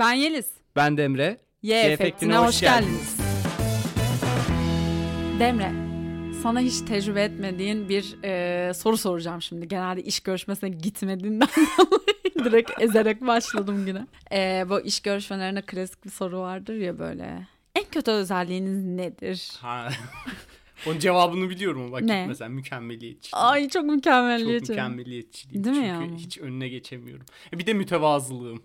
Ben Yeliz. Ben Demre. Y, Y efektine efektine hoş hoş geldiniz. Demre, sana hiç tecrübe etmediğin bir e, soru soracağım şimdi. Genelde iş görüşmesine gitmediğinden dolayı direkt ezerek başladım güne. E, bu iş görüşmelerinde klasik bir soru vardır ya böyle. En kötü özelliğiniz nedir? Ha. Onun cevabını biliyorum bak Ne? mesela mükemmeliyetçi. Ay çok Çok mükemmelliyetçi. mükemmeliyetçiyim. Değil mi Çünkü ya? hiç önüne geçemiyorum. E Bir de mütevazılığım.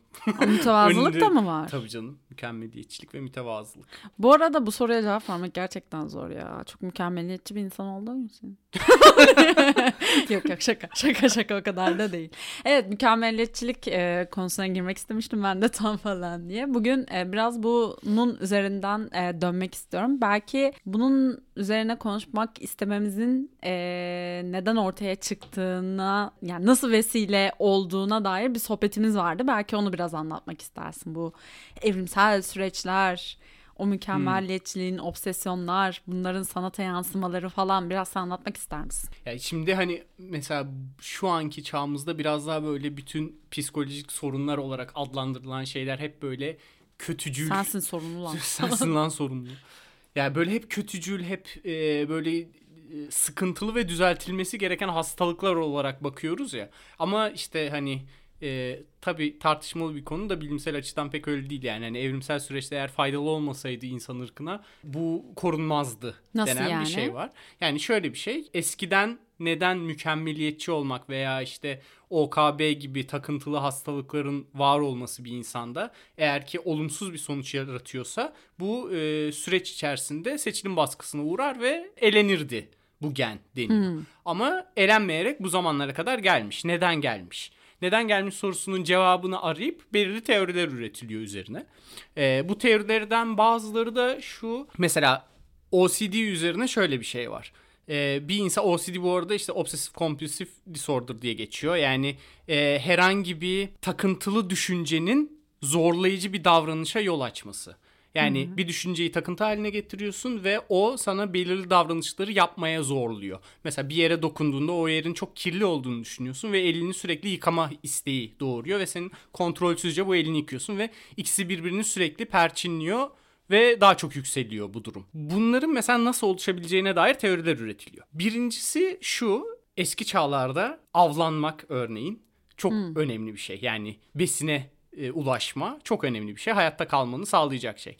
Mütevazılık Önünde- da mı var? Tabii canım. Mükemmeliyetçilik ve mütevazılık. Bu arada bu soruya cevap vermek gerçekten zor ya. Çok mükemmeliyetçi bir insan olduğum için. yok yok şaka şaka şaka o kadar da değil. Evet mükemmeliyetçilik e, konusuna girmek istemiştim ben de tam falan diye. Bugün e, biraz bunun üzerinden e, dönmek istiyorum. Belki bunun üzerine konuşmak istememizin e, neden ortaya çıktığına yani nasıl vesile olduğuna dair bir sohbetimiz vardı. Belki onu biraz anlatmak istersin. Bu evrimsel süreçler, o mükemmelliyetçiliğin, obsesyonlar, bunların sanata yansımaları falan biraz anlatmak ister misin? Yani şimdi hani mesela şu anki çağımızda biraz daha böyle bütün psikolojik sorunlar olarak adlandırılan şeyler hep böyle kötücül. Sensin sorumlu lan. Sensin lan sorumlu. Yani böyle hep kötücül, hep e, böyle e, sıkıntılı ve düzeltilmesi gereken hastalıklar olarak bakıyoruz ya. Ama işte hani e, tabii tartışmalı bir konu da bilimsel açıdan pek öyle değil yani. Hani evrimsel süreçte eğer faydalı olmasaydı insan ırkına bu korunmazdı Nasıl denen yani? bir şey var. Yani şöyle bir şey. Eskiden neden mükemmeliyetçi olmak veya işte OKB gibi takıntılı hastalıkların var olması bir insanda eğer ki olumsuz bir sonuç yaratıyorsa bu e, süreç içerisinde seçilim baskısına uğrar ve elenirdi bu gen deniyor. Ama elenmeyerek bu zamanlara kadar gelmiş. Neden gelmiş? Neden gelmiş sorusunun cevabını arayıp belirli teoriler üretiliyor üzerine. E, bu teorilerden bazıları da şu. Mesela OCD üzerine şöyle bir şey var. Ee, bir insan OCD bu arada işte obsessive compulsive disorder diye geçiyor. Yani e, herhangi bir takıntılı düşüncenin zorlayıcı bir davranışa yol açması. Yani bir düşünceyi takıntı haline getiriyorsun ve o sana belirli davranışları yapmaya zorluyor. Mesela bir yere dokunduğunda o yerin çok kirli olduğunu düşünüyorsun ve elini sürekli yıkama isteği doğuruyor ve senin kontrolsüzce bu elini yıkıyorsun ve ikisi birbirini sürekli perçinliyor ve daha çok yükseliyor bu durum. Bunların mesela nasıl oluşabileceğine dair teoriler üretiliyor. Birincisi şu, eski çağlarda avlanmak örneğin çok önemli bir şey. Yani besine e, ulaşma çok önemli bir şey. Hayatta kalmanı sağlayacak şey.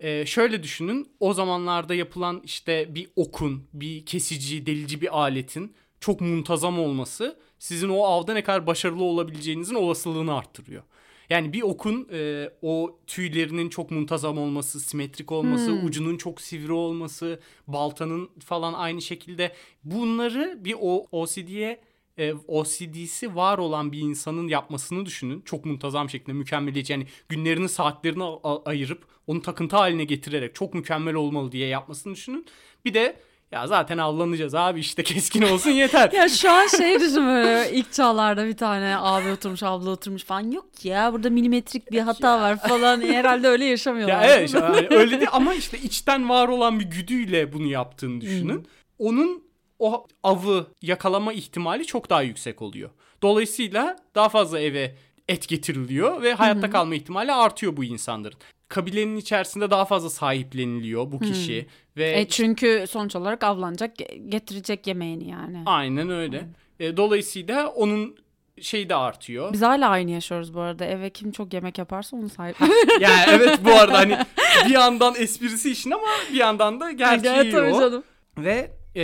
E, şöyle düşünün, o zamanlarda yapılan işte bir okun, bir kesici, delici bir aletin çok muntazam olması sizin o avda ne kadar başarılı olabileceğinizin olasılığını arttırıyor. Yani bir okun e, o tüylerinin çok muntazam olması, simetrik olması, ucunun çok sivri olması, baltanın falan aynı şekilde bunları bir o OCD'ye e, OCD'si var olan bir insanın yapmasını düşünün. Çok muntazam şekilde mükemmeliyetçi yani günlerini saatlerini ayırıp onu takıntı haline getirerek çok mükemmel olmalı diye yapmasını düşünün. Bir de ya zaten avlanacağız abi işte keskin olsun yeter. ya şu an şey düşün böyle ilk çağlarda bir tane abi oturmuş abla oturmuş falan yok ya burada milimetrik bir hata var falan herhalde öyle yaşamıyorlar. Ya evet hani öyle değil ama işte içten var olan bir güdüyle bunu yaptığını düşünün. Onun o avı yakalama ihtimali çok daha yüksek oluyor. Dolayısıyla daha fazla eve et getiriliyor ve hayatta kalma ihtimali artıyor bu insanların. Kabilenin içerisinde daha fazla sahipleniliyor bu kişi ve E çünkü sonuç olarak avlanacak ge- getirecek yemeğini yani. aynen öyle. E, dolayısıyla onun şeyi de artıyor. Biz hala aynı yaşıyoruz bu arada. Eve kim çok yemek yaparsa onu sahip. yani evet bu arada hani bir yandan esprisi işin ama bir yandan da gerçeği Evet, tabii o. canım. Ve e,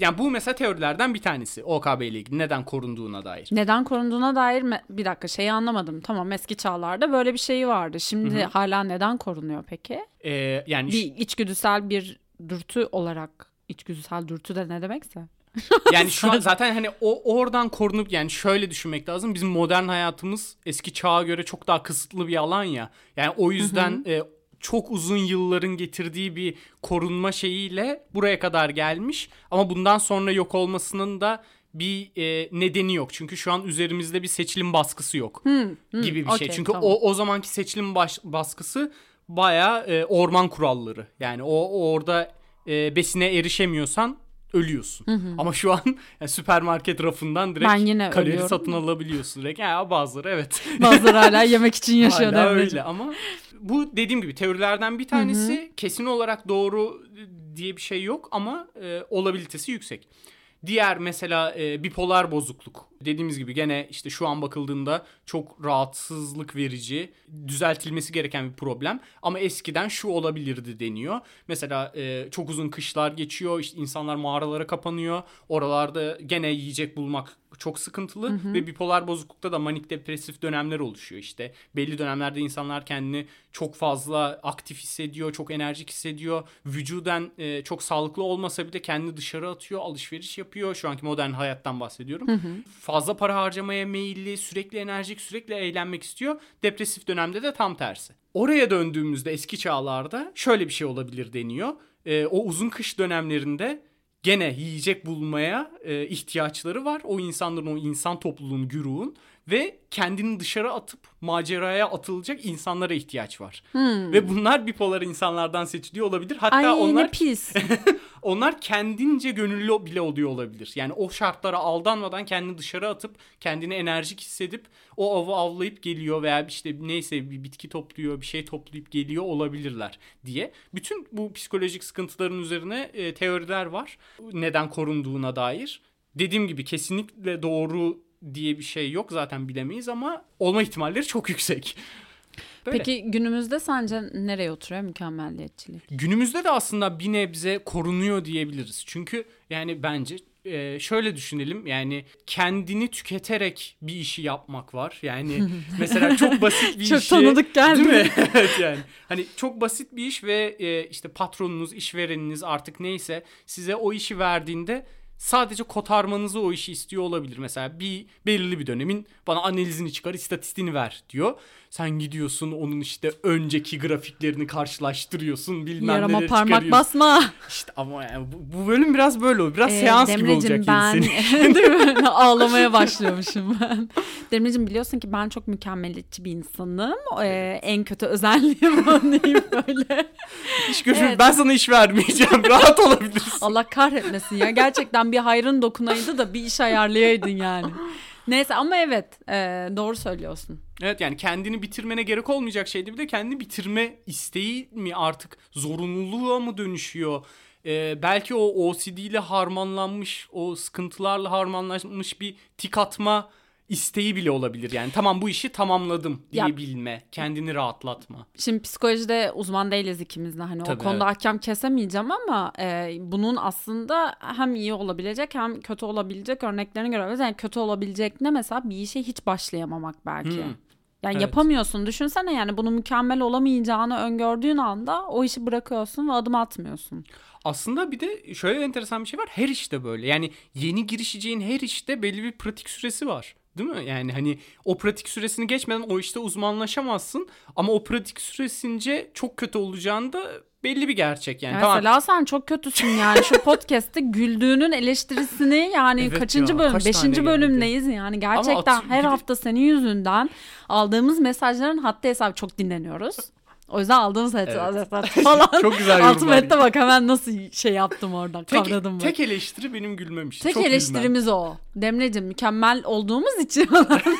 yani bu mesela teorilerden bir tanesi OKB ile ilgili neden korunduğuna dair. Neden korunduğuna dair me- bir dakika şeyi anlamadım. Tamam eski çağlarda böyle bir şey vardı. Şimdi hala neden korunuyor peki? E, yani Bir içgüdüsel bir dürtü olarak içgüdüsel dürtü de ne demekse. yani şu an zaten hani o oradan korunup yani şöyle düşünmek lazım. Bizim modern hayatımız eski çağa göre çok daha kısıtlı bir alan ya. Yani o yüzden e, çok uzun yılların getirdiği bir korunma şeyiyle buraya kadar gelmiş. Ama bundan sonra yok olmasının da bir e, nedeni yok. Çünkü şu an üzerimizde bir seçilim baskısı yok gibi bir şey. okey, Çünkü tamam. o o zamanki seçilim baş- baskısı baya orman kuralları. Yani o, o orada e, besine erişemiyorsan ölüyorsun. Ama şu an yani süpermarket rafından direkt Ben yine kalori ölüyorum. satın alabiliyorsun. Direkt ya bazıları evet. Bazıları hala yemek için yaşıyor Hala öyle ama bu dediğim gibi teorilerden bir tanesi kesin olarak doğru diye bir şey yok ama e, olabilitesi yüksek. Diğer mesela e, bipolar bozukluk. Dediğimiz gibi gene işte şu an bakıldığında çok rahatsızlık verici, düzeltilmesi gereken bir problem. Ama eskiden şu olabilirdi deniyor. Mesela e, çok uzun kışlar geçiyor, işte insanlar mağaralara kapanıyor. Oralarda gene yiyecek bulmak çok sıkıntılı ve bipolar bozuklukta da manik depresif dönemler oluşuyor işte. Belli dönemlerde insanlar kendini çok fazla aktif hissediyor, çok enerjik hissediyor. Vücuden e, çok sağlıklı olmasa bile kendini dışarı atıyor, alışveriş yapıyor. Şu anki modern hayattan bahsediyorum. Fazla para harcamaya meyilli, sürekli enerjik, sürekli eğlenmek istiyor. Depresif dönemde de tam tersi. Oraya döndüğümüzde eski çağlarda şöyle bir şey olabilir deniyor. E, o uzun kış dönemlerinde gene yiyecek bulmaya e, ihtiyaçları var. O insanların, o insan topluluğun, güruğun ve kendini dışarı atıp maceraya atılacak insanlara ihtiyaç var. Ve bunlar bipolar insanlardan seçiliyor olabilir. Hatta Ay onlar ne pis. onlar kendince gönüllü bile oluyor olabilir. Yani o şartlara aldanmadan kendini dışarı atıp kendini enerjik hissedip o avı avlayıp geliyor veya işte neyse bir bitki topluyor, bir şey toplayıp geliyor olabilirler diye. Bütün bu psikolojik sıkıntıların üzerine e, teoriler var. Neden korunduğuna dair. Dediğim gibi kesinlikle doğru diye bir şey yok zaten bilemeyiz ama olma ihtimalleri çok yüksek. Böyle. Peki günümüzde sence nereye oturuyor mükemmelliyetçilik? Günümüzde de aslında bir nebze korunuyor diyebiliriz. Çünkü yani bence e, şöyle düşünelim yani kendini tüketerek bir işi yapmak var. Yani mesela çok basit bir Çok işi. tanıdık geldi. Değil mi? evet yani. Hani çok basit bir iş ve e, işte patronunuz, işvereniniz artık neyse size o işi verdiğinde sadece kotarmanızı o işi istiyor olabilir. Mesela bir belirli bir dönemin bana analizini çıkar, istatistiğini ver diyor. Sen gidiyorsun onun işte önceki grafiklerini karşılaştırıyorsun bilmem Yarama neleri parmak basma. İşte ama yani bu, bu bölüm biraz böyle olur. Biraz Ee, seans gibi Demreciğim, olacak ben, mi? Ağlamaya başlıyormuşum ben. Demreciğim biliyorsun ki ben çok mükemmeliyetçi bir insanım. Ee, en kötü özelliğim o diyeyim böyle. İş görüşmek- Evet. Ben sana iş vermeyeceğim. Rahat olabilirsin. Allah kahretmesin ya. Gerçekten bir hayrın dokunaydı da bir iş ayarlayaydın yani. Neyse ama evet e, doğru söylüyorsun. Evet yani kendini bitirmene gerek olmayacak şeydi bir de kendini bitirme isteği mi artık zorunluluğa mı dönüşüyor? Ee, belki o OCD ile harmanlanmış, o sıkıntılarla harmanlanmış bir tik atma isteği bile olabilir. Yani tamam bu işi tamamladım Ya- diyebilme, kendini rahatlatma. Şimdi psikolojide uzman değiliz ikimiz de hani Tabii, o konuda evet. hakem kesemeyeceğim ama e, bunun aslında hem iyi olabilecek hem kötü olabilecek örneklerini görebiliriz. Yani kötü olabilecek ne mesela bir işe hiç başlayamamak belki. Hmm. Yani Evet. yapamıyorsun. Düşünsene yani bunun mükemmel olamayacağını öngördüğün anda o işi bırakıyorsun ve adım atmıyorsun. Aslında bir de şöyle enteresan bir şey var. Her işte böyle. Yani yeni girişeceğin her işte belli bir pratik süresi var. Değil mi? Yani hani o pratik süresini geçmeden o işte uzmanlaşamazsın. Ama o pratik süresince çok kötü olacağını da belli bir gerçek yani. Mesela Tamam. sen çok kötüsün yani şu podcast'te güldüğünün eleştirisini yani Evet kaçıncı ya, bölüm? kaç Beşinci bölümdeyiz yani gerçekten atı- her de- hafta senin yüzünden aldığımız mesajların hatta hesabı çok dinleniyoruz. O yüzden aldığımız mesajlar falan. Çok güzel Altı yorumlar. metre bak hemen nasıl şey yaptım oradan Tek, kavradım tek eleştiri benim gülmem işte. Tek Çok gülmem. eleştirimiz o. Demreciğim mükemmel olduğumuz için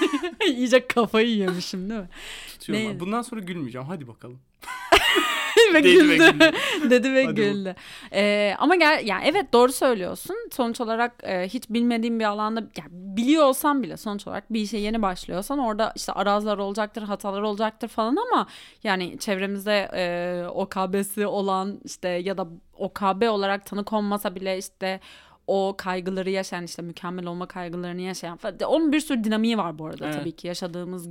iyice kafayı yemişim değil mi? Tutuyorum. Bundan sonra gülmeyeceğim. Hadi bakalım. ve Dedi ve güldü. güldü. Dedi ve Hadi güldü. Ee, ama gel yani evet doğru söylüyorsun. Sonuç olarak e, hiç bilmediğin bir alanda yani biliyor olsan bile sonuç olarak bir işe yeni başlıyorsan orada işte arazlar olacaktır, hatalar olacaktır falan ama yani çevremizde e, OKB'si olan işte ya da OKB olarak tanı konmasa bile işte o kaygıları yaşayan işte mükemmel olma kaygılarını yaşayan falan. Onun bir sürü dinamiği var bu arada Evet. tabii ki yaşadığımız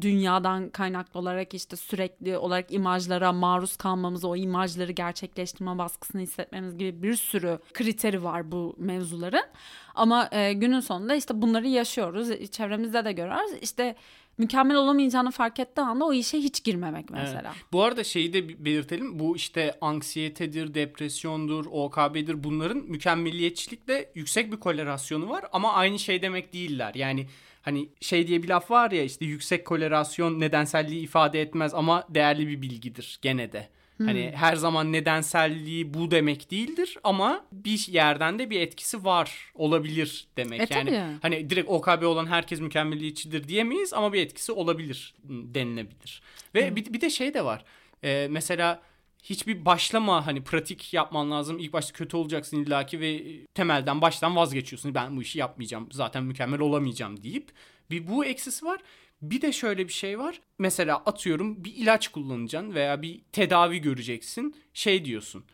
dünyadan kaynaklı olarak işte sürekli olarak imajlara maruz kalmamız, o imajları gerçekleştirme baskısını hissetmemiz gibi bir sürü kriteri var bu mevzuların. Ama e, günün sonunda işte bunları yaşıyoruz. E, Çevremizde de görüyoruz. İşte mükemmel olamayacağını fark ettiği anda o işe hiç girmemek mesela. Bu arada şeyi de belirtelim. Bu işte anksiyetedir, depresyondur, OKB'dir bunların mükemmeliyetçilikle yüksek bir korelasyonu var ama aynı şey demek değiller. Yani hani şey diye bir laf var ya işte yüksek korelasyon nedenselliği ifade etmez ama değerli bir bilgidir gene de. Hani her zaman nedenselliği bu demek değildir ama bir yerden de bir etkisi var olabilir demek. E, yani tabii. hani direkt OKB olan herkes mükemmeliyetçidir diyemeyiz ama bir etkisi olabilir denilebilir. Ve bir, bir de şey de var. Ee, mesela hiçbir başlama hani pratik yapman lazım. İlk başta kötü olacaksın illaki ve temelden baştan vazgeçiyorsun. Ben bu işi yapmayacağım. Zaten mükemmel olamayacağım deyip bir bu eksisi var. Bir de şöyle bir şey var. Mesela atıyorum bir ilaç kullanacaksın veya bir tedavi göreceksin. Şey diyorsun.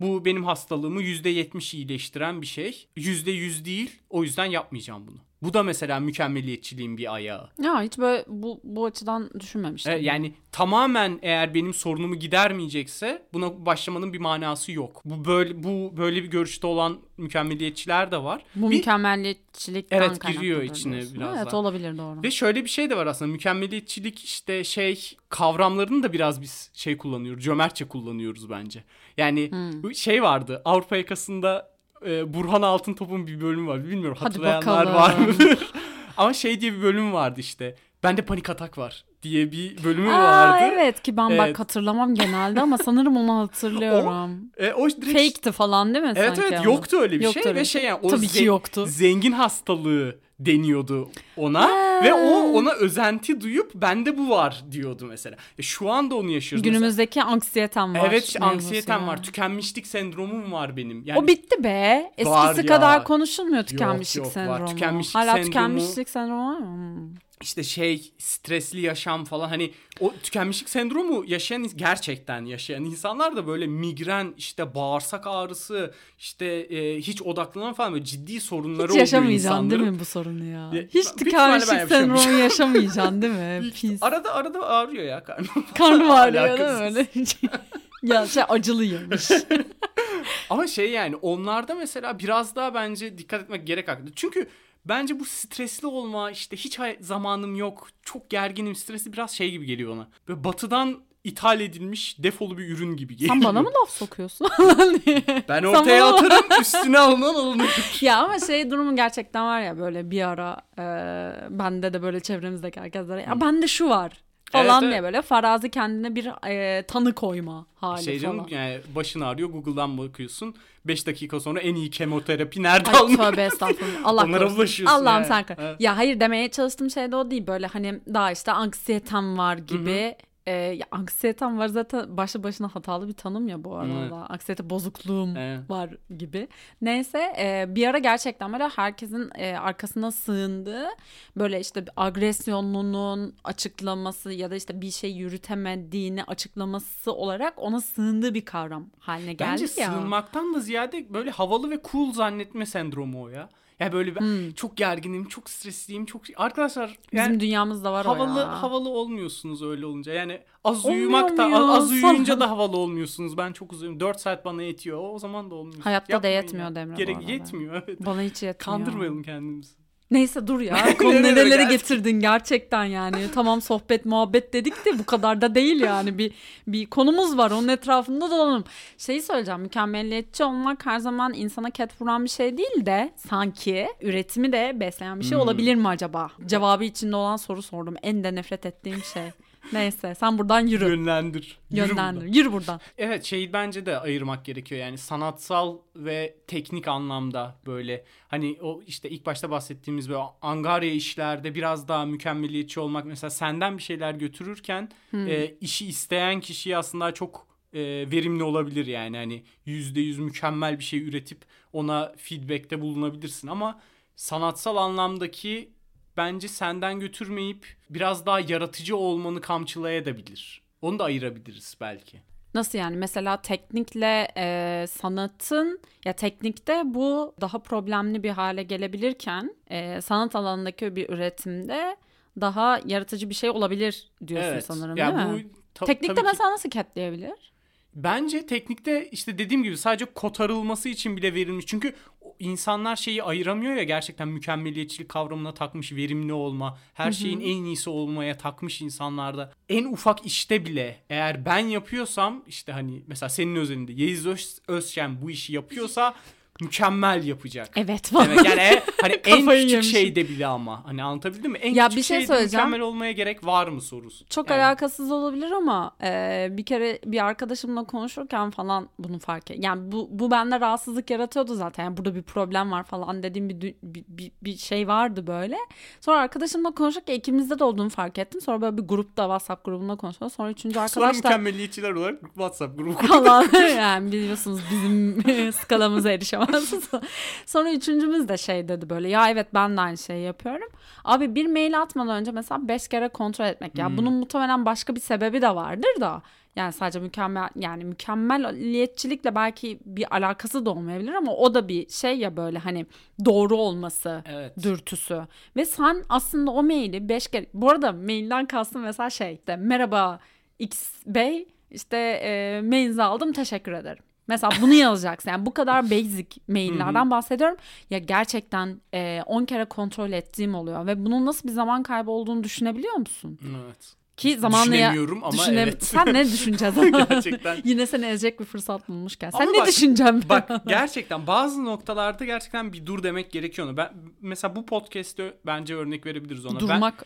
Bu benim hastalığımı %70 iyileştiren bir şey. %100 değil. O yüzden yapmayacağım bunu. Bu da mesela mükemmeliyetçiliğin bir ayağı. Ya hiç böyle bu, bu açıdan düşünmemiştim. E, yani tamamen eğer benim sorunumu gidermeyecekse buna başlamanın bir manası yok. Bu böyle bu böyle bir görüşte olan mükemmeliyetçiler de var. bu bir- mükemmeliyetçilikten Evet, giriyor içine diyorsun. biraz Evet daha. olabilir doğru. Ve şöyle bir şey de var aslında mükemmeliyetçilik işte şey kavramlarını da biraz biz şey kullanıyoruz. Cömertçe kullanıyoruz bence. Yani Hmm. şey vardı Avrupa yakasında e, Burhan Altıntop'un bir bölümü var. Bilmiyorum Hadi hatırlayanlar bakalım. var mıdır? Ama şey diye bir bölüm vardı işte. Bende panik atak var diye bir bölümü Aa, vardı. evet ki ben Evet. bak hatırlamam genelde ama sanırım onu hatırlıyorum. E, o direkt Fake'ti falan değil mi Evet sanki evet ama? yoktu öyle bir Yoktu şey öyle ve bir şey yani o Tabii ki yoktu. zengin hastalığı deniyordu ona Ha. Ve o ona özenti duyup bende bu var diyordu mesela. E, şu anda onu yaşıyoruz. Mesela- Günümüzdeki anksiyetem var. Evet anksiyetem mevzusu ya. var. Tükenmişlik sendromum var benim. Yani o bitti be. Var Eskisi ya. kadar konuşulmuyor tükenmişlik yok, var. sendromu. Tükenmişlik Hala sendromu- tükenmişlik sendromu var mı? İşte şey stresli yaşam falan hani o tükenmişlik sendromu yaşayan gerçekten yaşayan insanlar da böyle migren işte bağırsak ağrısı işte e, hiç odaklanan falan böyle ciddi sorunları Hiç oluyor yaşamayacaksın değil mi bu sorunu ya? Ya, Hiç tükenmişlik yaşamışım. sendromu yaşamayacaksın değil mi? Pis. Arada arada ağrıyor ya karnım. Karnım ağrıyor değil mi öyle? ya şey acılı yemiş. Ama şey yani onlarda mesela biraz daha bence dikkat etmek gerek hakkında. Çünkü bence bu stresli olma işte hiç zamanım yok çok gerginim stresi biraz şey gibi geliyor bana. Böyle batıdan ithal edilmiş defolu bir ürün gibi geliyor. Sen bana mı laf sokuyorsun? Ben Sen ortaya bana- atarım üstüne alınan alınır. ya ama şey durumu gerçekten var ya böyle bir ara e, bende de böyle çevremizdeki herkeslere ya bende şu var falan Evet, diye evet. böyle farazi kendine bir e, tanı koyma hali Şey falan. canım yani başın ağrıyor Google'dan bakıyorsun. 5 dakika sonra en iyi kemoterapi nerede Ay alınır? tövbe estağfurullah. Allah Onlara korusun. bulaşıyorsun Allah'ım yani. sen. Evet. Ya hayır demeye çalıştığım şey de o değil. Böyle hani daha işte anksiyetem var gibi. Ee, ya anksiyetem var zaten başlı başına hatalı bir tanım ya bu arada. Evet. Anksiyete bozukluğum Evet. var gibi. Neyse e, bir ara gerçekten böyle herkesin e, arkasına sığındığı böyle işte agresyonunun açıklaması ya da işte bir şey yürütemediğini açıklaması olarak ona sığındığı bir kavram haline geldi Bence ya. sığınmaktan da ziyade böyle havalı ve cool zannetme sendromu o ya. Ya böyle ben çok gerginim, çok stresliyim, çok arkadaşlar Hmm. Bizim yani dünyamızda var havalı o ya. havalı olmuyorsunuz öyle olunca. Yani az Olmuyor uyumak da az, az uyuyunca da havalı olmuyorsunuz. Ben çok uzun 4 saat bana yetiyor. O, zaman da olmuyor. Hayatta da Yapmayın yetmiyor ya. Demre Gerek yetmiyor evet. Bana hiç yetmiyor. Kandırmayalım kendimizi. Neyse dur ya. Konu Nerelere getirdin gerçekten yani. Tamam sohbet muhabbet dedik de bu kadar da değil yani. Bir bir konumuz var onun etrafında dolanalım. Şeyi söyleyeceğim mükemmeliyetçi olmak her zaman insana ket vuran bir şey değil de sanki üretimi de besleyen bir şey Hmm. olabilir mi acaba? Cevabı içinde olan soru sordum. En de nefret ettiğim şey. Neyse sen buradan yürü. Yönlendir. Yürü Yönlendir. buradan. Yürü buradan. Evet şeyi bence de ayırmak gerekiyor yani sanatsal ve teknik anlamda böyle hani o işte ilk başta bahsettiğimiz böyle angarya işlerde biraz daha mükemmeliyetçi olmak mesela senden bir şeyler götürürken e, işi isteyen kişiye aslında çok e, verimli olabilir yani hani yüzde yüz mükemmel bir şey üretip ona feedbackte bulunabilirsin ama sanatsal anlamdaki bence senden götürmeyip biraz daha yaratıcı olmanı kamçılayabilir. Onu da ayırabiliriz belki. Nasıl yani? Mesela teknikle e, sanatın ya teknikte bu daha problemli bir hale gelebilirken e, sanat alanındaki bir üretimde daha yaratıcı bir şey olabilir diyorsun sanırım Ya değil bu mi? ta- Teknikte tabii ki- mesela nasıl ketleyebilir? Bence teknikte işte dediğim gibi sadece kotarılması için bile verilmiş. Çünkü insanlar şeyi ayıramıyor ya gerçekten mükemmeliyetçilik kavramına takmış verimli olma, her şeyin en iyisi olmaya takmış insanlarda. En ufak işte bile eğer ben yapıyorsam işte hani mesela senin özelinde Yeliz Öz, Özşen bu işi yapıyorsa mükemmel yapacak. Evet falan. Evet, yani hani en küçük yemişim. şeyde bile ama hani anlatabildim mi? En Ya küçük bir şey şeyde söyleyeceğim. mükemmel olmaya gerek var mı sorusu. Çok Yani alakasız olabilir ama e, bir kere bir arkadaşımla konuşurken falan bunu fark et. Yani bu, bu bende rahatsızlık yaratıyordu zaten. Yani burada bir problem var falan dediğim bir, bir, bir, bir şey vardı böyle. Sonra arkadaşımla konuşurken ikimizde de olduğunu fark ettim. Sonra böyle bir grupta WhatsApp grubunda konuşuyoruz. Sonra üçüncü Sonra arkadaş da mükemmeliyetçiler olarak WhatsApp grubu falan yani biliyorsunuz bizim skalamıza Sonra üçüncümüz de şey dedi böyle ya evet ben de aynı şeyi yapıyorum. Abi bir mail atmadan önce mesela beş kere kontrol etmek. Ya bunun muhtemelen başka bir sebebi de vardır da. Yani sadece mükemmel yani mükemmeliyetçilikle belki bir alakası da olmayabilir ama o da bir şey ya böyle hani doğru olması Evet. dürtüsü. Ve sen aslında o maili beş kere bu arada mailden kastım mesela şey işte merhaba X Bey işte e, mailinizi aldım teşekkür ederim. Mesela bunu yazacaksın. Yani bu kadar basic maillerden bahsediyorum. Ya gerçekten e, 10 kere kontrol ettiğim oluyor. Ve bunun nasıl bir zaman kaybı olduğunu düşünebiliyor musun? Evet. Ki zamanla ya... Düşünemiyorum ama Düşünem- evet. Sen ne düşüneceğiz? Gerçekten. Yine seni ezecek bir fırsat bulmuşken. Sen Ama ne bak- düşüneceksin? Bak gerçekten bazı noktalarda gerçekten bir dur demek gerekiyor ona. Ben mesela bu podcast'te bence örnek verebiliriz ona. Durmak.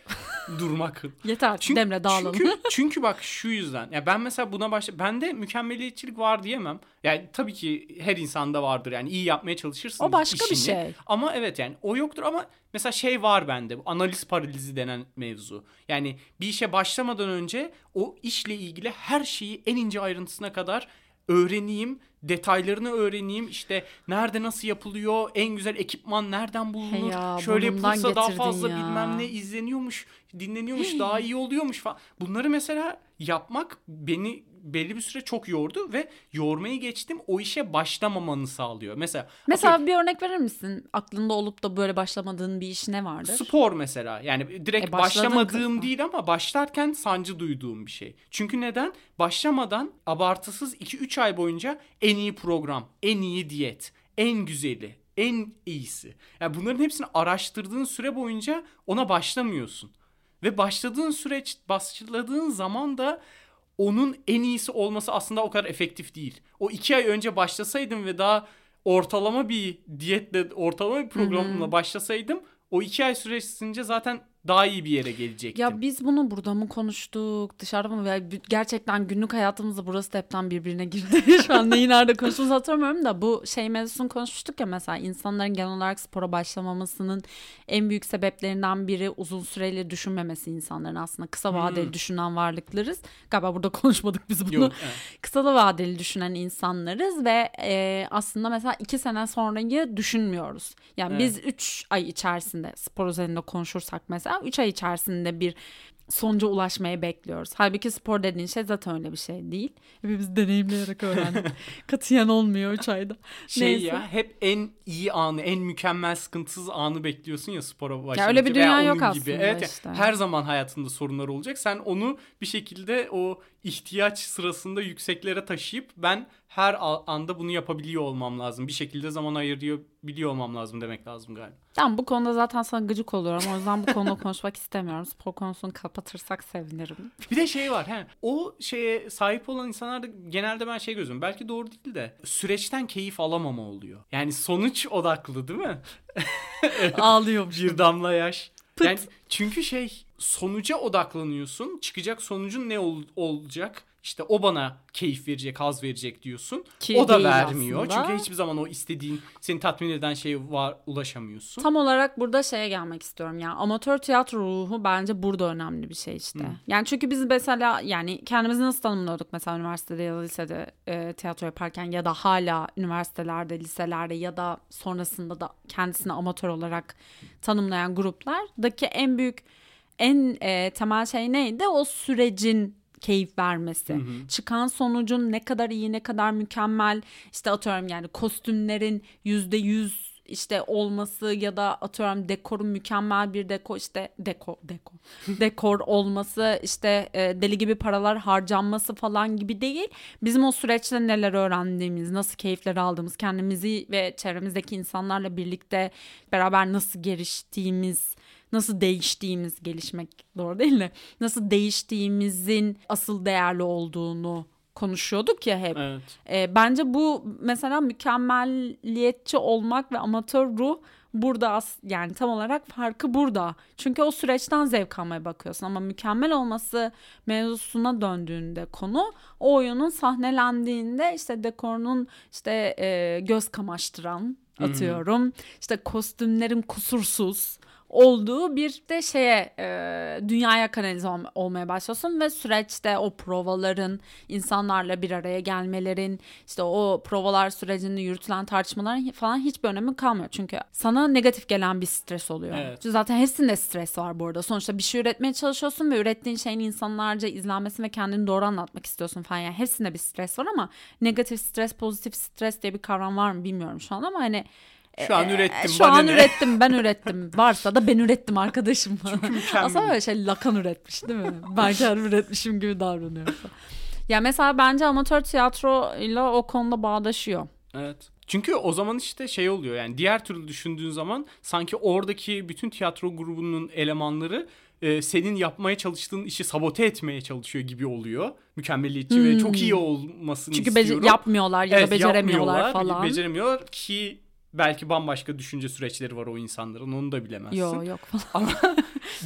Ben, durmak. Yeter Çünkü, Demre dağılalım. Çünkü, çünkü bak şu yüzden. Ya ben mesela buna başla bende mükemmeliyetçilik var diyemem. Yani tabii ki her insanda vardır. Yani iyi yapmaya çalışırsın. O başka bir şey. Ama evet yani o yoktur ama mesela şey var bende. Bu analiz paralizi denen mevzu. Yani bir işe başlamadan önce o işle ilgili her şeyi en ince ayrıntısına kadar öğreneyim, detaylarını öğreneyim. İşte nerede nasıl yapılıyor, en güzel ekipman nereden bulunur, He ya, şöyle yapılsa daha fazla ya. bilmem ne izleniyormuş, dinleniyormuş, daha iyi oluyormuş falan. Bunları mesela yapmak beni belli bir süre çok yordu ve yormayı geçtim o işe başlamamanı sağlıyor. Mesela Mesela bir örnek verir misin? Aklında olup da böyle başlamadığın bir iş ne vardır? Spor mesela. Yani direkt E, başlamadığım kısmen. değil ama başlarken sancı duyduğum bir şey. Çünkü neden? Başlamadan abartısız 2-3 ay boyunca en iyi program, en iyi diyet, en güzeli, en iyisi. Yani bunların hepsini araştırdığın süre boyunca ona başlamıyorsun. Ve başladığın süreç, başladığın zaman da onun en iyisi olması aslında o kadar efektif değil. O iki ay önce başlasaydım ve daha ortalama bir diyetle, ortalama bir programla başlasaydım o iki ay süresince zaten daha iyi bir yere gelecektim. Ya biz bunu burada mı konuştuk, dışarıda mı? Gerçekten günlük hayatımızda burası da hepten birbirine girdi. Şu an neyi nerede konuştuğumuzu hatırlamıyorum da bu şey mevzusunu konuşmuştuk ya mesela insanların genel olarak spora başlamamasının en büyük sebeplerinden biri uzun süreli düşünmemesi insanların aslında. Kısa vadeli düşünen varlıklarız. Galiba burada konuşmadık biz bunu. Yok, evet. Kısa da vadeli düşünen insanlarız ve e, aslında mesela iki sene sonrayı düşünmüyoruz. Yani Evet. biz üç ay içerisinde spor üzerinde konuşursak mesela üç ay içerisinde bir sonuca ulaşmayı bekliyoruz. Halbuki spor dediğin şey zaten öyle bir şey değil. Hepimiz deneyimleyerek öğrendik. Katiyen olmuyor üç ayda. Şey Neyse. ya hep en iyi anı, en mükemmel sıkıntısız anı bekliyorsun ya spora başlayınca. öyle bir dünya yok gibi. aslında Evet, ya, işte. her zaman hayatında sorunlar olacak. Sen onu bir şekilde o ihtiyaç sırasında yükseklere taşıyıp ben her anda bunu yapabiliyor olmam lazım. Bir şekilde zaman ayırıyor biliyor olmam lazım demek lazım galiba. Tamam bu konuda zaten sana gıcık oluyorum. O yüzden bu konuda konuşmak istemiyorum. Spor konusunu kapatırsak sevinirim. Bir de şey var. He, o şeye sahip olan insanlarda genelde ben şey gözüm. Belki doğru değil de süreçten keyif alamama oluyor. Yani sonuç odaklı değil mi? Ağlıyormuş. Bir damla yaş. Pıt. Yani çünkü şey sonuca odaklanıyorsun. Çıkacak sonucun ne ol- olacak? İşte o bana keyif verecek, haz verecek diyorsun. Ki o da vermiyor. aslında. Çünkü hiçbir zaman o istediğin, seni tatmin eden şeye var ulaşamıyorsun. Tam olarak burada şeye gelmek istiyorum ya. Amatör tiyatro ruhu bence burada önemli bir şey işte. Yani çünkü biz mesela yani kendimizi nasıl tanımlıyorduk mesela üniversitede ya da lisede e, tiyatro yaparken ya da hala üniversitelerde, liselerde ya da sonrasında da kendisini amatör olarak tanımlayan gruplardaki en büyük en e, temel şey neydi? O sürecin keyif vermesi. Çıkan sonucun ne kadar iyi, ne kadar mükemmel işte atıyorum yani kostümlerin yüzde yüz işte olması ya da atıyorum dekorun mükemmel bir dekor işte dekor dekor dekor olması işte e, deli gibi paralar harcanması falan gibi değil. Bizim o süreçte neler öğrendiğimiz, nasıl keyifler aldığımız, kendimizi ve çevremizdeki insanlarla birlikte beraber nasıl geliştiğimiz nasıl değiştiğimiz gelişmek doğru değil mi? Nasıl değiştiğimizin asıl değerli olduğunu konuşuyorduk ya hep. Evet. E, bence bu mesela mükemmeliyetçi olmak ve amatör ruh burada as yani tam olarak farkı burada. Çünkü o süreçten zevk almaya bakıyorsun ama mükemmel olması mevzusuna döndüğünde konu o oyunun sahnelendiğinde işte dekorunun işte e, göz kamaştıran atıyorum. işte kostümlerin kusursuz olduğu bir de şeye e, dünyaya kanalize ol- olmaya başlıyorsun ve süreçte o provaların insanlarla bir araya gelmelerin işte o provalar sürecinde yürütülen tartışmaların falan hiçbir önemi kalmıyor. Çünkü sana negatif gelen bir stres oluyor. Evet. Çünkü zaten hepsinde stres var bu arada. Sonuçta bir şey üretmeye çalışıyorsun ve ürettiğin şeyin insanlarca izlenmesini ve kendini doğru anlatmak istiyorsun falan. Yani hepsinde bir stres var ama negatif stres, pozitif stres diye bir kavram var mı bilmiyorum şu an ama hani Şu an ürettim. şu an ne? ürettim ben ürettim. Varsa da ben ürettim arkadaşım. Aslında böyle şey Lakan üretmiş değil mi? Ben kendim üretmişim gibi davranıyor. Ya mesela bence amatör tiyatroyla o konuda bağdaşıyor. Evet. Çünkü o zaman işte şey oluyor yani diğer türlü düşündüğün zaman sanki oradaki bütün tiyatro grubunun elemanları e, senin yapmaya çalıştığın işi sabote etmeye çalışıyor gibi oluyor. Mükemmeliyetçi ve çok iyi olmasını Hmm. Çünkü istiyorum. yapmıyorlar ya Evet, da beceremiyorlar yapmıyorlar, falan. Beceremiyorlar ki belki bambaşka düşünce süreçleri var o insanların onu da bilemezsin. Yok yok falan. Ama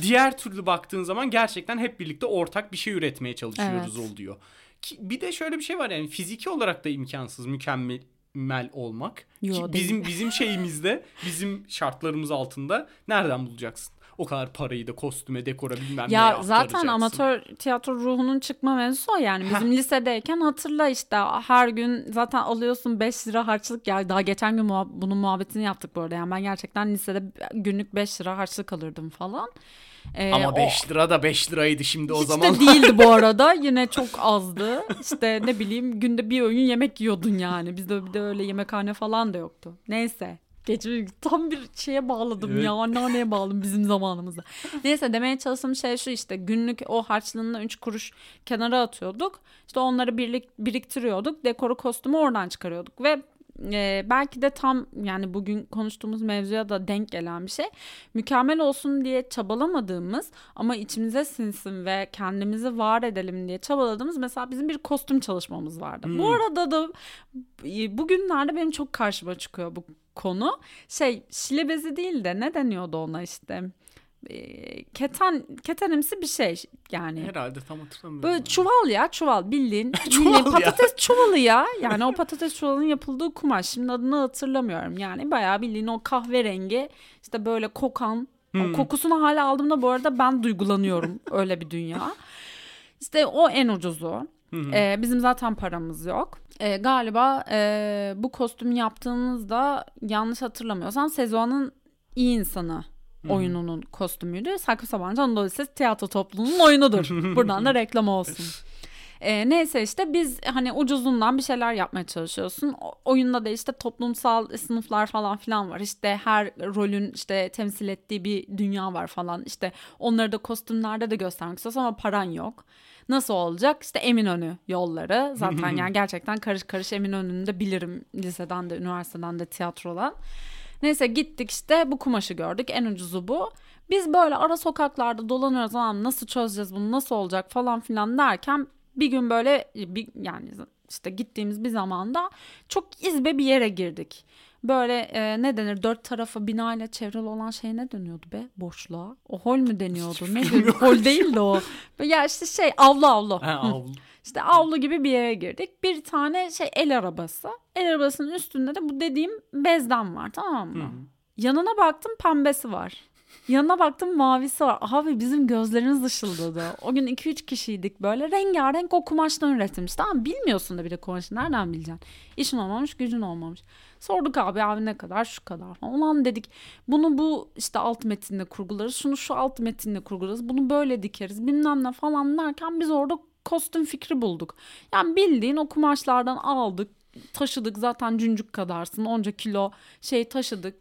diğer türlü baktığın zaman gerçekten hep birlikte ortak bir şey üretmeye çalışıyoruz Evet. oluyor. Ki bir de şöyle bir şey var yani fiziki olarak da imkansız mükemmel olmak. Yo, Ki değil. bizim bizim şeyimizde, bizim şartlarımız altında nereden bulacaksın? O kadar parayı da kostüme, dekora bilmem neye Ya zaten aktaracaksın. amatör tiyatro ruhunun çıkma mevzusu o yani. Bizim lisedeyken hatırla işte her gün zaten alıyorsun 5 lira harçlık. Ya daha geçen gün muhab- bunun muhabbetini yaptık bu arada. Yani ben gerçekten lisede günlük 5 lira harçlık alırdım falan. Ee, Ama o- 5 lira da 5 liraydı şimdi o Hiç zaman. de değildi bu arada. Yine çok azdı. İşte ne bileyim günde bir öğün yemek yiyordun yani. Bizde bir de öyle yemekhane falan da yoktu. Neyse. Geçmiş tam bir şeye bağladım Evet. ya anneanneye bağladım bizim zamanımızda. Neyse demeye çalıştığım şey şu işte günlük o harçlığından 3 kuruş kenara atıyorduk. İşte onları birlik, biriktiriyorduk. Dekoru kostümü oradan çıkarıyorduk ve e, belki de tam yani bugün konuştuğumuz mevzuya da denk gelen bir şey. Mükemmel olsun diye çabalamadığımız ama içimize sinsin ve kendimizi var edelim diye çabaladığımız mesela bizim bir kostüm çalışmamız vardı. Bu arada da bugünlerde benim çok karşıma çıkıyor bu konu. Şey şile bezi değil de ne deniyordu ona işte? E, keten ketenimsi bir şey yani. Herhalde tam hatırlamıyorum. Böyle çuval ya çuval bildiğin, Çuval bildiğin ya. patates çuvalı ya. Yani o patates çuvalının yapıldığı kumaş. Şimdi adını hatırlamıyorum. Yani bayağı bildiğin o kahverengi işte böyle kokan. O kokusunu hala aldığımda bu arada ben duygulanıyorum. Öyle bir dünya. İşte o en ucuzu. Ee, bizim zaten paramız yok. Ee, galiba e, bu kostümü yaptığımızda yanlış hatırlamıyorsam sezonun iyi insanı oyununun kostümüydü. Saklı Sabancı Anadolu Lisesi tiyatro topluluğunun oyunudur. Buradan da reklam olsun. Ee, neyse işte biz hani ucuzundan bir şeyler yapmaya çalışıyorsun. O- oyunda da işte toplumsal sınıflar falan filan var. İşte her rolün işte temsil ettiği bir dünya var falan. İşte onları da kostümlerde de göstermek istiyorsun ama paran yok. Nasıl olacak? İşte Eminönü yolları. Zaten yani gerçekten karış karış Eminönü'nü de bilirim liseden de üniversiteden de tiyatrodan. Neyse gittik işte bu kumaşı gördük. En ucuzu bu. Biz böyle ara sokaklarda dolanıyoruz ama nasıl çözeceğiz bunu nasıl olacak falan filan derken bir gün böyle bir, yani işte gittiğimiz bir zamanda çok izbe bir yere girdik. Böyle e, ne denir dört tarafı binayla çevrili olan şey ne deniyordu be boşluğa? O hol mü deniyordu? Ne deniyordu? Hol değil de o. Ya işte şey avlu avlu. Hı. avlu. İşte avlu gibi bir yere girdik. Bir tane şey el arabası. El arabasının üstünde de bu dediğim bezden var tamam mı? Yanına baktım pembesi var. Yanına baktım mavisi var. Abi bizim gözlerimiz ışıldadı. O gün 2-3 kişiydik böyle. Rengarenk o kumaştan üretilmiş. Tamam bilmiyorsun da bir de kumaşı. Nereden bileceksin? İşin olmamış gücün olmamış. Sorduk abi abi ne kadar şu kadar falan. Ulan dedik bunu bu işte alt metinle kurgularız. Şunu şu alt metinle kurgularız. Bunu böyle dikeriz bilmem ne falan derken biz orada kostüm fikri bulduk. Yani bildiğin o kumaşlardan aldık taşıdık zaten cüncük kadarsın onca kilo şey taşıdık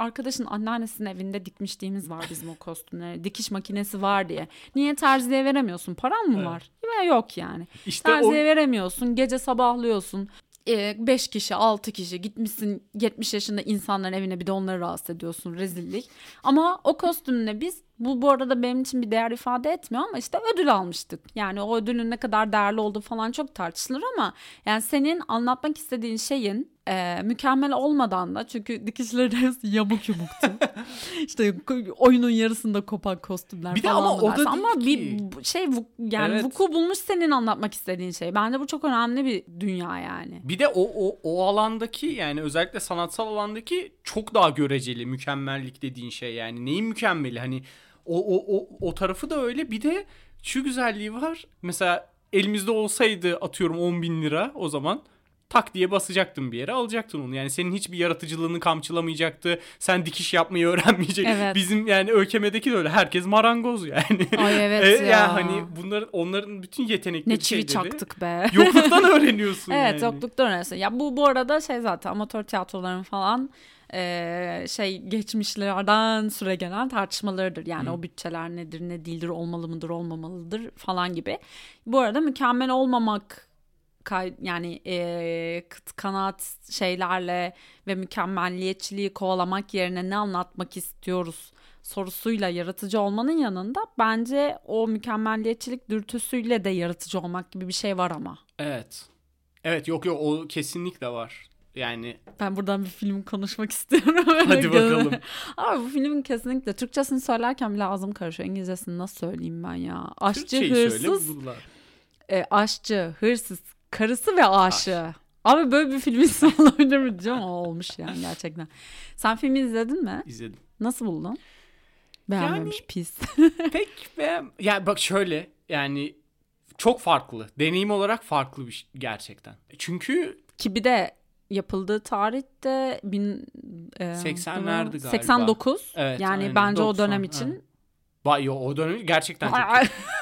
arkadaşın anneannesinin evinde dikmişliğimiz var bizim o kostümleri. Dikiş makinesi var diye. Niye terziye veremiyorsun? Paran mı var? Ve yok yani. İşte o terziye veremiyorsun. Gece sabahlıyorsun. 5 kişi 6 kişi gitmişsin 70 yaşında insanların evine bir de onları rahatsız ediyorsun rezillik. Ama o kostümle biz Bu bu arada benim için bir değer ifade etmiyor ama işte ödül almıştık. Yani o ödülün ne kadar değerli olduğu falan çok tartışılır ama yani senin anlatmak istediğin şeyin e, mükemmel olmadan da çünkü dikişleri hepsi yamuk yumuktu. işte oyunun yarısında kopan kostümler Bir de falan ama o da değil ama ki. bir şey yani Evet. vuku bulmuş senin anlatmak istediğin şey. Bence bu çok önemli bir dünya yani. Bir de o, o, o alandaki yani özellikle sanatsal alandaki çok daha göreceli mükemmellik dediğin şey yani neyin mükemmeli hani o, o, o, o tarafı da öyle bir de şu güzelliği var mesela elimizde olsaydı atıyorum 10 bin lira o zaman tak diye basacaktın bir yere alacaktın onu. Yani senin hiçbir yaratıcılığını kamçılamayacaktı. Sen dikiş yapmayı öğrenmeyecek. Evet. Bizim yani ÖKM'deki de öyle. Herkes marangoz yani. Ay evet E, ya. yani hani bunların onların bütün yetenekleri Ne çivi şeyleri çaktık be. yokluktan öğreniyorsun Evet yani. yokluktan öğrenirsin. Ya bu bu arada şey zaten amatör tiyatroların falan eee, şey geçmişlerden süre gelen tartışmalarıdır. Yani o bütçeler nedir ne değildir olmalı mıdır olmamalıdır falan gibi. Bu arada mükemmel olmamak kay- yani eee, kıt kanaat şeylerle ve mükemmelliyetçiliği kovalamak yerine ne anlatmak istiyoruz sorusuyla yaratıcı olmanın yanında bence o mükemmelliyetçilik dürtüsüyle de yaratıcı olmak gibi bir şey var ama. Evet. Evet yok yok o kesinlikle var. Yani Ben buradan bir film konuşmak istiyorum. Hadi bakalım. Abi bu filmin kesinlikle Türkçesini söylerken bile ağzım karışıyor. İngilizcesini nasıl söyleyeyim ben ya? Aşçı, Türkçeyi söyle hırsız, bulurlar. e, aşçı, hırsız, karısı ve aşığı. Abi böyle bir film ismi olabilir mi diyeceğim ama olmuş yani gerçekten. Sen filmi izledin mi? İzledim. Nasıl buldun? Beğenmemiş pis. Pek be ya bak şöyle yani çok farklı. Deneyim olarak farklı bir şey gerçekten. Çünkü Ki bir de yapıldığı tarihte bin, e, 80'lerdi galiba. 89. Evet, yani aynen. bence o 90, dönem evet. için Vay yo, o dönem gerçekten çok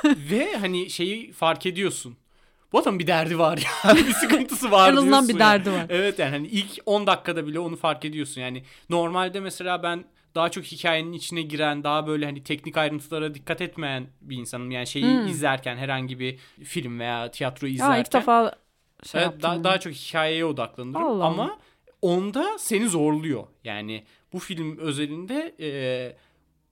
Ve hani şeyi fark ediyorsun. Bu adamın bir derdi var ya. bir sıkıntısı var En azından bir ya. derdi var. Evet yani hani ilk 10 dakikada bile onu fark ediyorsun. Yani normalde mesela ben daha çok hikayenin içine giren, daha böyle hani teknik ayrıntılara dikkat etmeyen bir insanım. Yani şeyi Hmm. izlerken herhangi bir film veya tiyatro izlerken. Ya ilk defa şey Evet, yaptım. daha, daha çok hikayeye odaklanırım Allah ama Allah. onda seni zorluyor. Yani bu film özelinde e,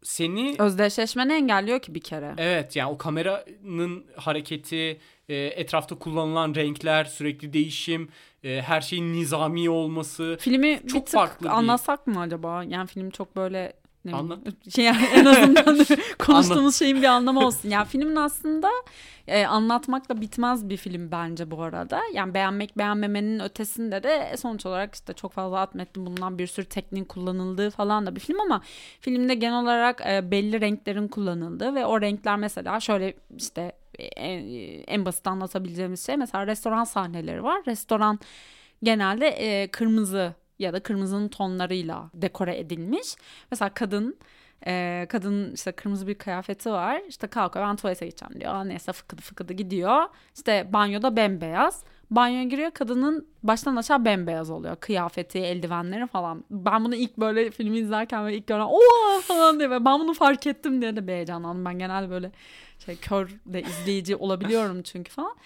seni Özdeşleşmeni engelliyor ki bir kere. Evet yani o kameranın hareketi, e, etrafta kullanılan renkler, sürekli değişim, e, her şeyin nizami olması. Filmi Çok bir tık farklı anlasak mı acaba? Yani film çok böyle ne Anlat. şey yani en azından konuştuğumuz şeyin bir anlamı olsun. Yani filmin aslında e, anlatmakla bitmez bir film bence bu arada. Yani beğenmek beğenmemenin ötesinde de sonuç olarak işte çok fazla at metni bulunan bir sürü tekniğin kullanıldığı falan da bir film ama filmde genel olarak e, belli renklerin kullanıldığı ve o renkler mesela şöyle işte en, en basit anlatabileceğimiz şey mesela restoran sahneleri var. Restoran genelde e, kırmızı ya da kırmızının tonlarıyla dekore edilmiş. Mesela kadın e, kadın işte kırmızı bir kıyafeti var. İşte kalkıyor ben tuvalete gideceğim diyor. Neyse fıkıdı fıkıdı gidiyor. İşte banyoda bembeyaz. Banyoya giriyor kadının baştan aşağı bembeyaz oluyor. Kıyafeti, eldivenleri falan. Ben bunu ilk böyle filmi izlerken böyle ilk gören ooo falan diye ve ben bunu fark ettim diye de bir heyecanlandım. Ben genelde böyle şey kör de izleyici olabiliyorum çünkü falan.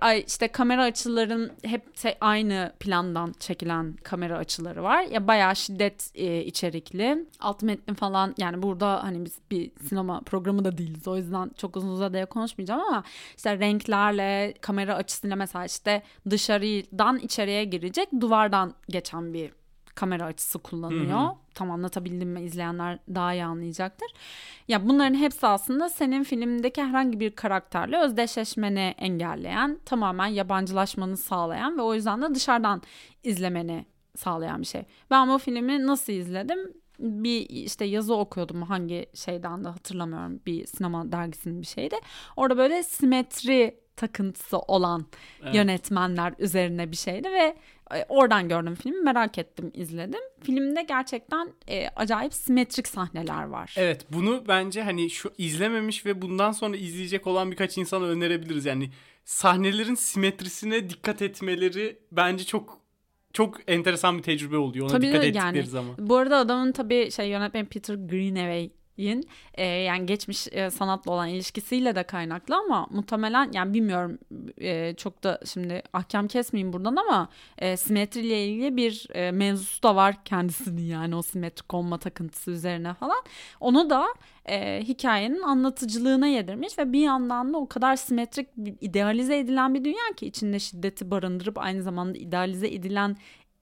Ay işte kamera açıların hep aynı plandan çekilen kamera açıları var. Ya bayağı şiddet e, içerikli. Alt metni falan yani burada hani biz bir sinema programı da değiliz. O yüzden çok uzun uzadıya konuşmayacağım ama işte renklerle kamera açısıyla mesela işte dışarıdan içeriye girecek duvardan geçen bir kamera açısı kullanıyor. Hı hı. Tam anlatabildim mi izleyenler daha iyi anlayacaktır. Ya bunların hepsi aslında senin filmdeki herhangi bir karakterle özdeşleşmeni engelleyen, tamamen yabancılaşmanı sağlayan ve o yüzden de dışarıdan izlemeni sağlayan bir şey. Ben bu filmi nasıl izledim? Bir işte yazı okuyordum hangi şeyden de hatırlamıyorum bir sinema dergisinin bir şeydi. Orada böyle simetri takıntısı olan Evet. yönetmenler üzerine bir şeydi ve oradan gördüm filmi merak ettim izledim. Filmde gerçekten e, acayip simetrik sahneler var. Evet bunu bence hani şu izlememiş ve bundan sonra izleyecek olan birkaç insana önerebiliriz. Yani sahnelerin simetrisine dikkat etmeleri bence çok çok enteresan bir tecrübe oluyor ona Tabii dikkat de ettikleri yani. zaman. Bu arada adamın tabii şey yönetmen Peter Greenaway yin e, yani geçmiş e, sanatla olan ilişkisiyle de kaynaklı ama muhtemelen yani bilmiyorum e, çok da şimdi ahkam kesmeyeyim buradan ama e, simetriyle ilgili bir e, mevzusu da var kendisinin yani o simetrik olma takıntısı üzerine falan. Onu da e, hikayenin anlatıcılığına yedirmiş ve bir yandan da o kadar simetrik idealize edilen bir dünya ki içinde şiddeti barındırıp aynı zamanda idealize edilen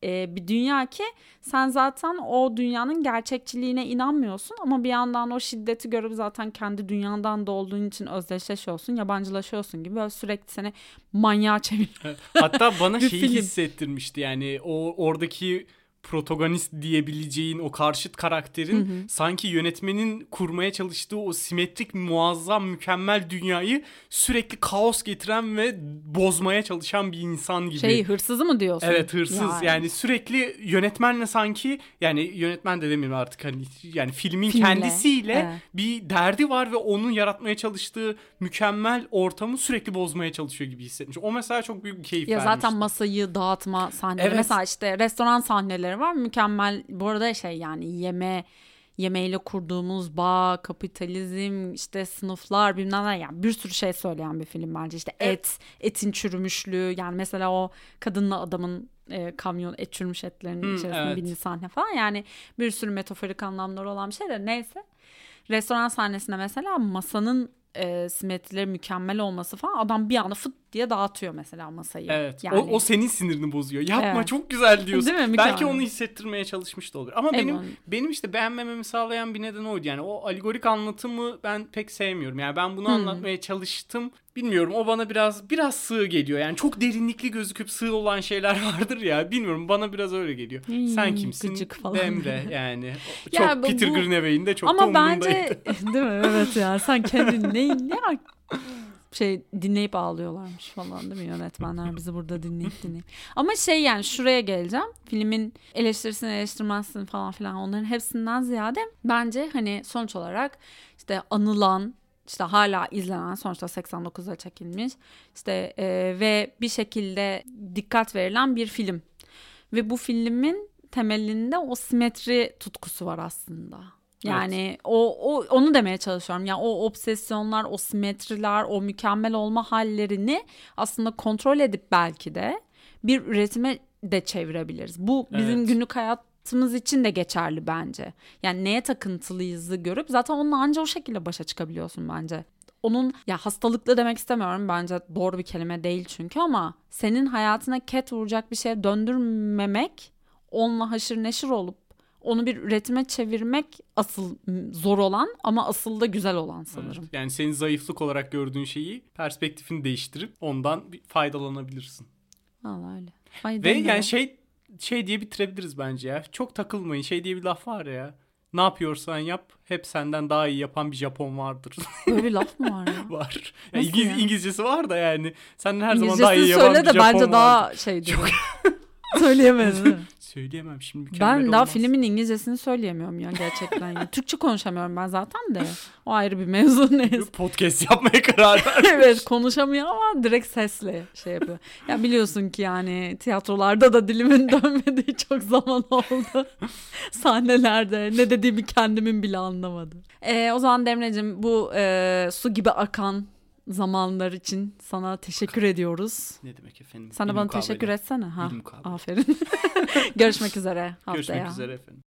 e, bir dünya ki sen zaten o dünyanın gerçekçiliğine inanmıyorsun ama bir yandan o şiddeti görüp zaten kendi dünyadan da olduğun için özdeşleşiyorsun, yabancılaşıyorsun gibi böyle sürekli seni manyağa çeviriyor. Hatta bana şeyi film. hissettirmişti yani o oradaki protagonist diyebileceğin o karşıt karakterin sanki yönetmenin kurmaya çalıştığı o simetrik muazzam mükemmel dünyayı sürekli kaos getiren ve bozmaya çalışan bir insan gibi. Şey hırsızı mı diyorsun? Evet hırsız yani. Yani. sürekli yönetmenle sanki yani yönetmen de demeyeyim artık hani yani filmin Filmle, kendisiyle evet. bir derdi var ve onun yaratmaya çalıştığı mükemmel ortamı sürekli bozmaya çalışıyor gibi hissetmiş. O mesela çok büyük bir keyif Ya vermişti. zaten masayı dağıtma sahneleri. Evet. Mesela işte restoran sahneleri var. Mükemmel. Bu arada şey yani yeme yemeğiyle kurduğumuz bağ, kapitalizm, işte sınıflar bilmem ne yani bir sürü şey söyleyen bir film bence. İşte et, etin çürümüşlüğü yani mesela o kadınla adamın e, kamyon et çürümüş etlerinin Hmm, içerisinde evet. bindiği sahne falan yani bir sürü metaforik anlamları olan bir şey de neyse. Restoran sahnesinde mesela masanın e, simetrileri mükemmel olması falan adam bir anda fıt diye dağıtıyor mesela masayı. Evet. Yani, O, o senin sinirini bozuyor. Yapma Evet. çok güzel diyorsun. Değil mi? Belki Mükemmel. onu hissettirmeye çalışmış da olur. Ama Evet. benim benim işte beğenmememi sağlayan bir neden oydu. Yani o aligorik anlatımı ben pek sevmiyorum. Yani ben bunu Hmm. anlatmaya çalıştım. Bilmiyorum o bana biraz biraz sığ geliyor. Yani çok derinlikli gözüküp sığ olan şeyler vardır ya. Bilmiyorum bana biraz öyle geliyor. Hmm, Sen kimsin? gıcık falan. Demre yani. Ya Çok bu- Peter bu- Greenaway'in de çok da Ama umurundaydı. bence değil mi? Evet ya sen kendini ne ne şey dinleyip ağlıyorlarmış falan değil mi yönetmenler bizi burada dinleyip dinleyip. Ama şey yani şuraya geleceğim. Filmin eleştirisini eleştirmezsin falan filan onların hepsinden ziyade bence hani sonuç olarak işte anılan işte hala izlenen sonuçta 89'da çekilmiş işte e, ve bir şekilde dikkat verilen bir film. Ve bu filmin temelinde o simetri tutkusu var aslında. Yani o, o onu demeye çalışıyorum. Yani o obsesyonlar, o simetriler, o mükemmel olma hallerini aslında kontrol edip belki de bir üretime de çevirebiliriz. Bu bizim Evet. günlük hayatımız için de geçerli bence. Yani neye takıntılıyızı görüp zaten onunla anca o şekilde başa çıkabiliyorsun bence. Onun ya hastalıklı demek istemiyorum bence doğru bir kelime değil çünkü ama senin hayatına ket vuracak bir şeye döndürmemek onunla haşır neşir olup onu bir üretime çevirmek asıl zor olan ama asıl da güzel olan sanırım. Evet. Yani senin zayıflık olarak gördüğün şeyi perspektifini değiştirip ondan faydalanabilirsin. Vallahi öyle. Ve yani şey şey diye bitirebiliriz bence ya. Çok takılmayın. Şey diye bir laf var ya. Ne yapıyorsan yap hep senden daha iyi yapan bir Japon vardır. Böyle bir laf mı var ya? var. Ya Nasıl İngiliz, ya? İngilizcesi var da yani. Senden her zaman daha iyi yapan söyle bir de Japon bence vardır. daha şey diyor. Söyleyemedin. Söyleyemem şimdi ben daha olmaz. filmin İngilizcesini söyleyemiyorum ya gerçekten. ya. Türkçe konuşamıyorum ben zaten de. O ayrı bir mevzu neyse. Podcast yapmaya karar verdim. evet konuşamıyor ama direkt sesle şey yapıyor. Ya biliyorsun ki yani tiyatrolarda da dilimin dönmediği çok zaman oldu. Sahnelerde ne dediğimi kendimin bile anlamadım. Ee, o zaman Demre'cim bu e, su gibi akan zamanlar için sana teşekkür ediyoruz. ne demek efendim? Bir bana teşekkür etsene. Ha, aferin. Görüşmek üzere haftaya. Görüşmek üzere efendim.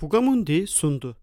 Fugamundi sundu.